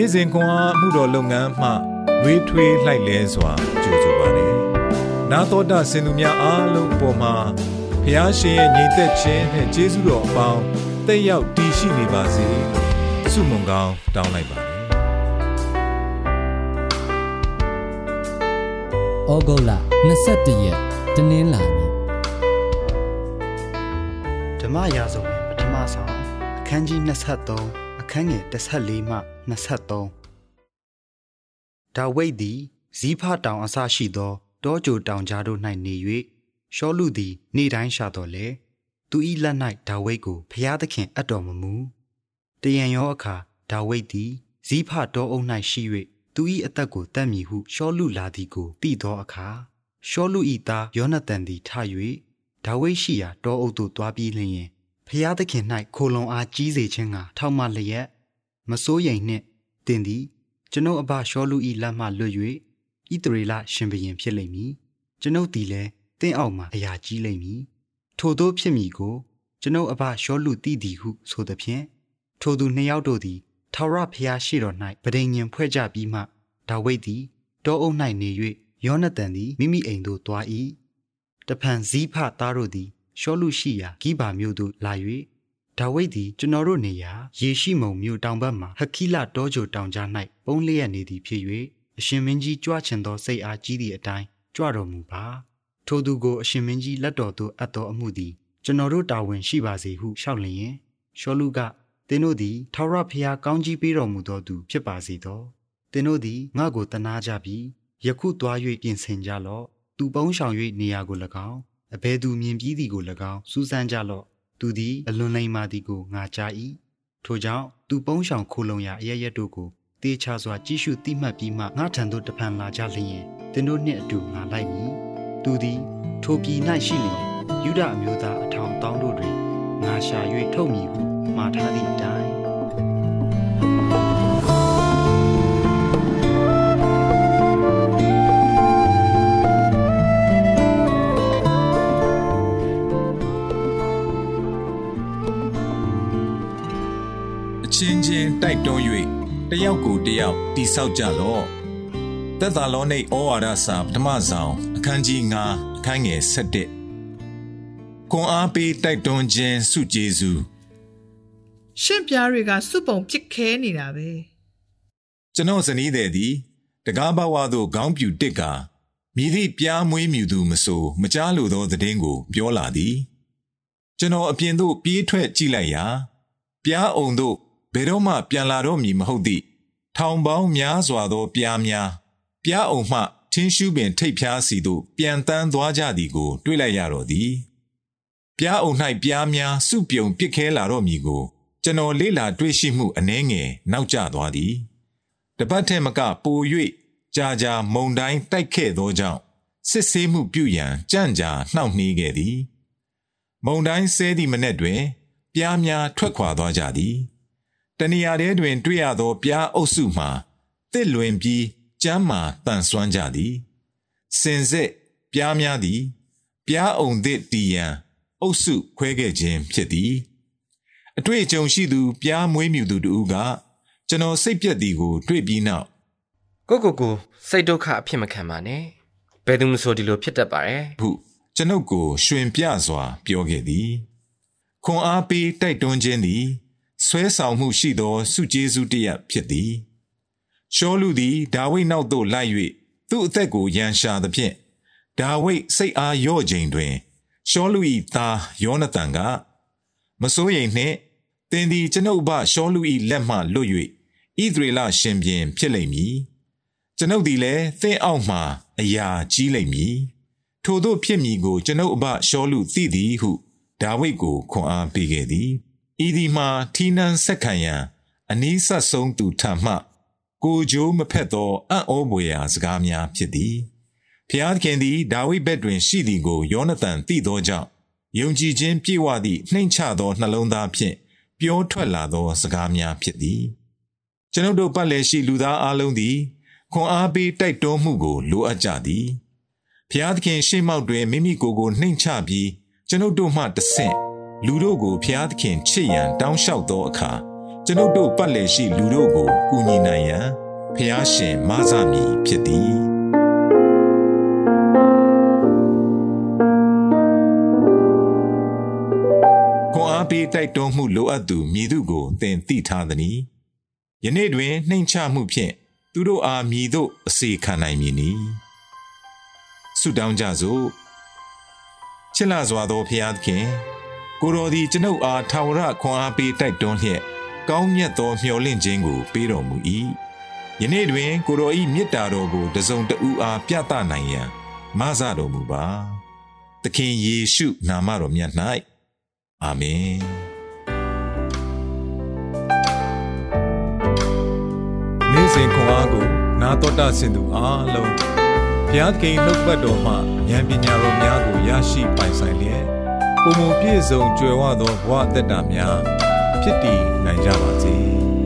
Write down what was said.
နေ့စဉ်ခွန်အားမှုတော်လုပ်ငန်းမှလွေးထွေးလှိုက်လဲစွာကြိုဆိုပါရစေ။နာတော်တာစင်သူများအားလုံးအပေါ်မှာဖျားရှင်ရဲ့ညီသက်ခြင်းနဲ့ကျေးဇူးတော်အပေါင်းတက်ရောက်တည်ရှိနေပါစေလို့ဆုမွန်ကောင်းတောင်းလိုက်ပါတယ်။ဩဂုတ်လ22ရက်တနင်္လာနေ့ဓမ္မရာဇဝင်ပထမဆုံးအခန်းကြီး23 အခန်းငယ်14မှ23ဒါဝိဒ်သည်ဇီးဖတောင်အစရှိသောတောကြိုတောင်ကြားတို့၌နေ၍ရှောလူသည် နေ့တိုင်းရှာတော်လေသူ၏လက်၌ဒါဝိဒ်ကိုဖျားသခင်အပ်တော်မမူတယံရောအခါဒါဝိဒ်သည်ဇီးဖတောအုပ်၌ရှိ၍သူ၏အသက်ကိုတတ်မည်ဟုရှောလူလာသည်ကိုသိသောအခါရှောလူ၏သားယောနသန်သည်ထ၍ဒါဝိဒ်ရှိရာတောအုပ်သို့တွားပြီးလျင် ဖျားသခင်၌ခိုလုံအားကြီးစေခြင်းကထောက်မလျက်မစိုးရိမ်နှင့်တင်သည် ကျွန်ုပ်အဘရှောလူ၏လက်မှလွတ်၍ဣတရေလရှင်ဘရင်ဖြစ်လိမ့်မည်ကျွန်ုပ်သည်လည်းတင့်အောက်မှအရာကြီးလိမ့်မည်ထို့သောဖြစ်မည်ကို ကျွန်ုပ်အဘရှောလူသိသည်ဟုဆိုသဖြင့်ထိုသူနှစ်ယောက်တို့သည်ထာဝရဘုရားရှိတော်၌ဗဒိညင်ဖွဲ့ကြပြီးမှဒါဝိဒ်သည်တောအုပ်၌နေ၍ယောနသန်သည်မိမိအိမ်သို့သွား၏တဖန်ဇီးဖသားတို့သည် ရှောလူရှိရာဂိဘာမြို့သို့လာ၍ဒါဝိဒ်သည်ကျွန်တော်တို့နေရာယေရှိမုံမြို့တောင်ဘက်မှဟခိလတောကြိုတောင်ကြား၌ပုံလျက်နေသည်ဖြစ်၍အရှင်မင်းကြီးကြွချင်သောစိတ်အားကြီးသည့်အတိုင်းကြွတော်မူပါထိုသူကိုအရှင်မင်းကြီးလက်တော်သို့အပ်တော်အမှုသည်ကျွန်တော်တို့တာဝန်ရှိပါစေဟုလျှောက်လျင်ရှောလူကသင်တို့သည်ထာဝရဘုရားကောင်းကြီးပေးတော်မူသောသူဖြစ်ပါစေသောသင်တို့သည်ငါ့ကိုတနာကြပြီးယခုသွား၍ပြင်ဆင်ကြလော့သူပုံးဆောင်၍နေရာကို၎င်း အဘယ်သူမြင်ပြီးသည်ကို၎င်းစူးစမ်းကြလော့သူသည်အလွန်လိမ္မာသည်ကိုငါကြား၏ထို့ကြောင့်သူပုံးဆောင်ခိုလုံရာအရရက်တို့ကိုတေချာစွာကြည့်ရှုတိမှတ်ပြီးမှငါထံသို့တဖန်လာကြလျင်သင်တို့နှင့်အတူငါလိုက်မည်သူသည်ထိုပြည်၌ရှိလျင်ယူဒအမျိုးသားအထောင်တောင်းတို့တွင်ငါရှာ၍ထုတ်မည်ဟုမှားထားသည့်အတိုင်း ချင်းချင်းတိုက်တွန်း၍တယောက်ကိုတယောက်တိဆောက်ကြလော့သက်သာလောနိဩဝါဒစာပထမဆောင်အခန်းကြီး9အခန်းငယ်7ခွန်အားပေးတိုက်တွန်းခြင်းစုကျေးဇူးရှင်ပြားတွေကစုပုံပစ်ခဲနေတာပဲကျွန်တော်ဇနီးတဲ့သည်တကားဘဝသို့ခေါင်းပြူတစ်ကာမြည်သည့်ပြားမွေးမြူသူမဆိုမကြားလိုသောသတင်းကို ပြောလာသည် ကျွန်တော်အပြင်သို့ပြေးထွက်ကြည့်လိုက်ရာပြားအုံသို့ဘ ယ်တော့မှပြန်လာတော့မည်မဟုတ်သည့်ထောင်ပေါင်းများစွာသောပြားများပြားအုံမှထင်းရှူးပင်ထိတ်ဖျားစီသို့ပြန်တန်းသွားကြသည်ကို တွေ့လိုက်ရတော့သည်ပြားအုံ၌ပြားများစုပြုံပစ်ခဲလာတော့မည်ကို ကျွန်တော်လေးလာတွေ့ရှိမှုအနှဲငယ်နောက်ကျသွားသည်တပတ်ထဲမကပို၍ကြာကြာမုံတိုင်းတိုက်ခဲ့သောကြောင့်စစ်ဆေးမှုပြုရန်ကြံ့ကြာနှောင့်နှေးခဲ့သည် မုံတိုင်းဆဲသည့်မနက်တွင် ပြားများထွက်ခွာသွားကြသည် တနေရာထဲတွင် တွေ့ရသောပြားအုပ်စုမှာတစ်လွင်ပြီးကျမ်းမာတန်ဆွမ်းကြသည်စင်စစ်ပြားများသည် ပြားအုံသည့်တီယံအုပ်စုခွဲခဲ့ခြင်းဖြစ်သည်အတွေ့အကြုံရှိသူပြားမွေးမြူသူတူကကျွန်တော်စိတ်ပြက်သည်ကို တွေ့ပြီးနောက်ကိုကိုကိုစိတ်ဒုက္ခအဖြစ်မခံပါနဲ့ဘယ်သူမှဆိုဒီလိုဖြစ်တတ်ပါတယ်ဟုကျွန်ုပ်ကို ရှင်ပြစွာ ပြောခဲ့သည်ခွန်အားပေးတိုက်တွန်းခြင်းသည် ဆွဲဆောင်မှုရှိသောစုကျေးဇူးတရဖြစ်သည်ရှောလူသည်ဒါဝိဒ်နောက်သို့လိုက်၍သူ့အသက်ကိုရန်ရှာသဖြင့်ဒါဝိဒ်စိတ်အားရော့ချိန်တွင်ရှောလူ၏သားယောနသန်ကမစိုးရိမ်နှင့်သင်သည်ကျွန်ုပ်ဘရှောလူ၏လက်မှလွတ်၍ဣသရေလရှင်ပြန်ဖြစ်လိမ့်မည်ကျွန်ုပ်သည်လည်းသင်အောက်မှအရာကြီးလိမ့်မည်ထိုတို့ဖြစ်မည်ကိုကျွန်ုပ်အဘရှောလူသိသည်ဟုဒါဝိဒ်ကိုခွန်အားပေးခဲ့သည် ဤဒီမှာထီနန်းဆက်ခံရန်အနည်းဆက်ဆုံးသူထမှ ကိုဂျိုးမဖက်သောအံ့ဩပွေရာစကားများဖြစ်သည်ဖျားခင်သည်ဒါဝိဒ်ဘက်တွင်ရှိသည်ကိုယောနသန်သိသောကြောင့်ယုံကြည်ခြင်းပြည့်ဝသည့်နှိမ့်ချသောနှလုံးသားဖြင့်ပြောထွက်လာသောစကားများဖြစ်သည်ကျွန်ုပ်တို့ပတ်လည်ရှိလူသားအလုံးသည်ခွန်အားပေးတိုက်တွန်းမှုကိုလိုအပ်ကြသည်ဖျားသခင်ရှေ့မောက်တွင်မိမိကိုယ်ကိုနှိမ့်ချပြီးကျွန်ုပ်တို့မှတဆင့် လူတို့ကိုဖျားသခင်ချစ်ရန်တောင်းလျှောက်သောအခါကျွန်ုပ်တို့ပတ်လည်ရှိလူတို့ကိုကူညီနိုင်ရန်ဖျားရှင်မဆမည်ဖြစ်သည်ခွန်အားပေးတိုက်တွန်းမှုလိုအပ်သူမည်သူကိုသင်သိထားသည်။ယနေ့တွင်နှိမ်ချမှုဖြင့်သူတို့အားမည်သို့အစေခံနိုင်မည်နည်း။ဆုတောင်းကြစို့။ချစ်လာစွာသောဖျားသခင် ကိုတော်သည်ကျွန်ုပ်အားထာဝရခွန်အားပေးတိုက်တွန်းလျက်ကောင်းမြတ်သောမျှော်လင့်ခြင်းကိုပေးတော်မူ၏။ယနေ့တွင် ကိုတော်၏မေတ္တာတော်ကိုတစုံတဦးအားပြသနိုင်ရန်မဆတော်မူပါ။သခင်ယေရှုနာမတော်မြတ်၌အာမင်။နေ့စဉ်ခွန်အားကိုနာတော်တာဆင်သူအားလုံးဘုရားသခင်နှုတ်ပတ်တော်မှဉာဏ်ပညာတော်များကိုရရှိပိုင်ဆိုင်လျက် ပုံပုံပြည့်စုံကြွယ်ဝသောဘဝအသက်တာများဖြစ်တည်နိုင်ကြပါစေ။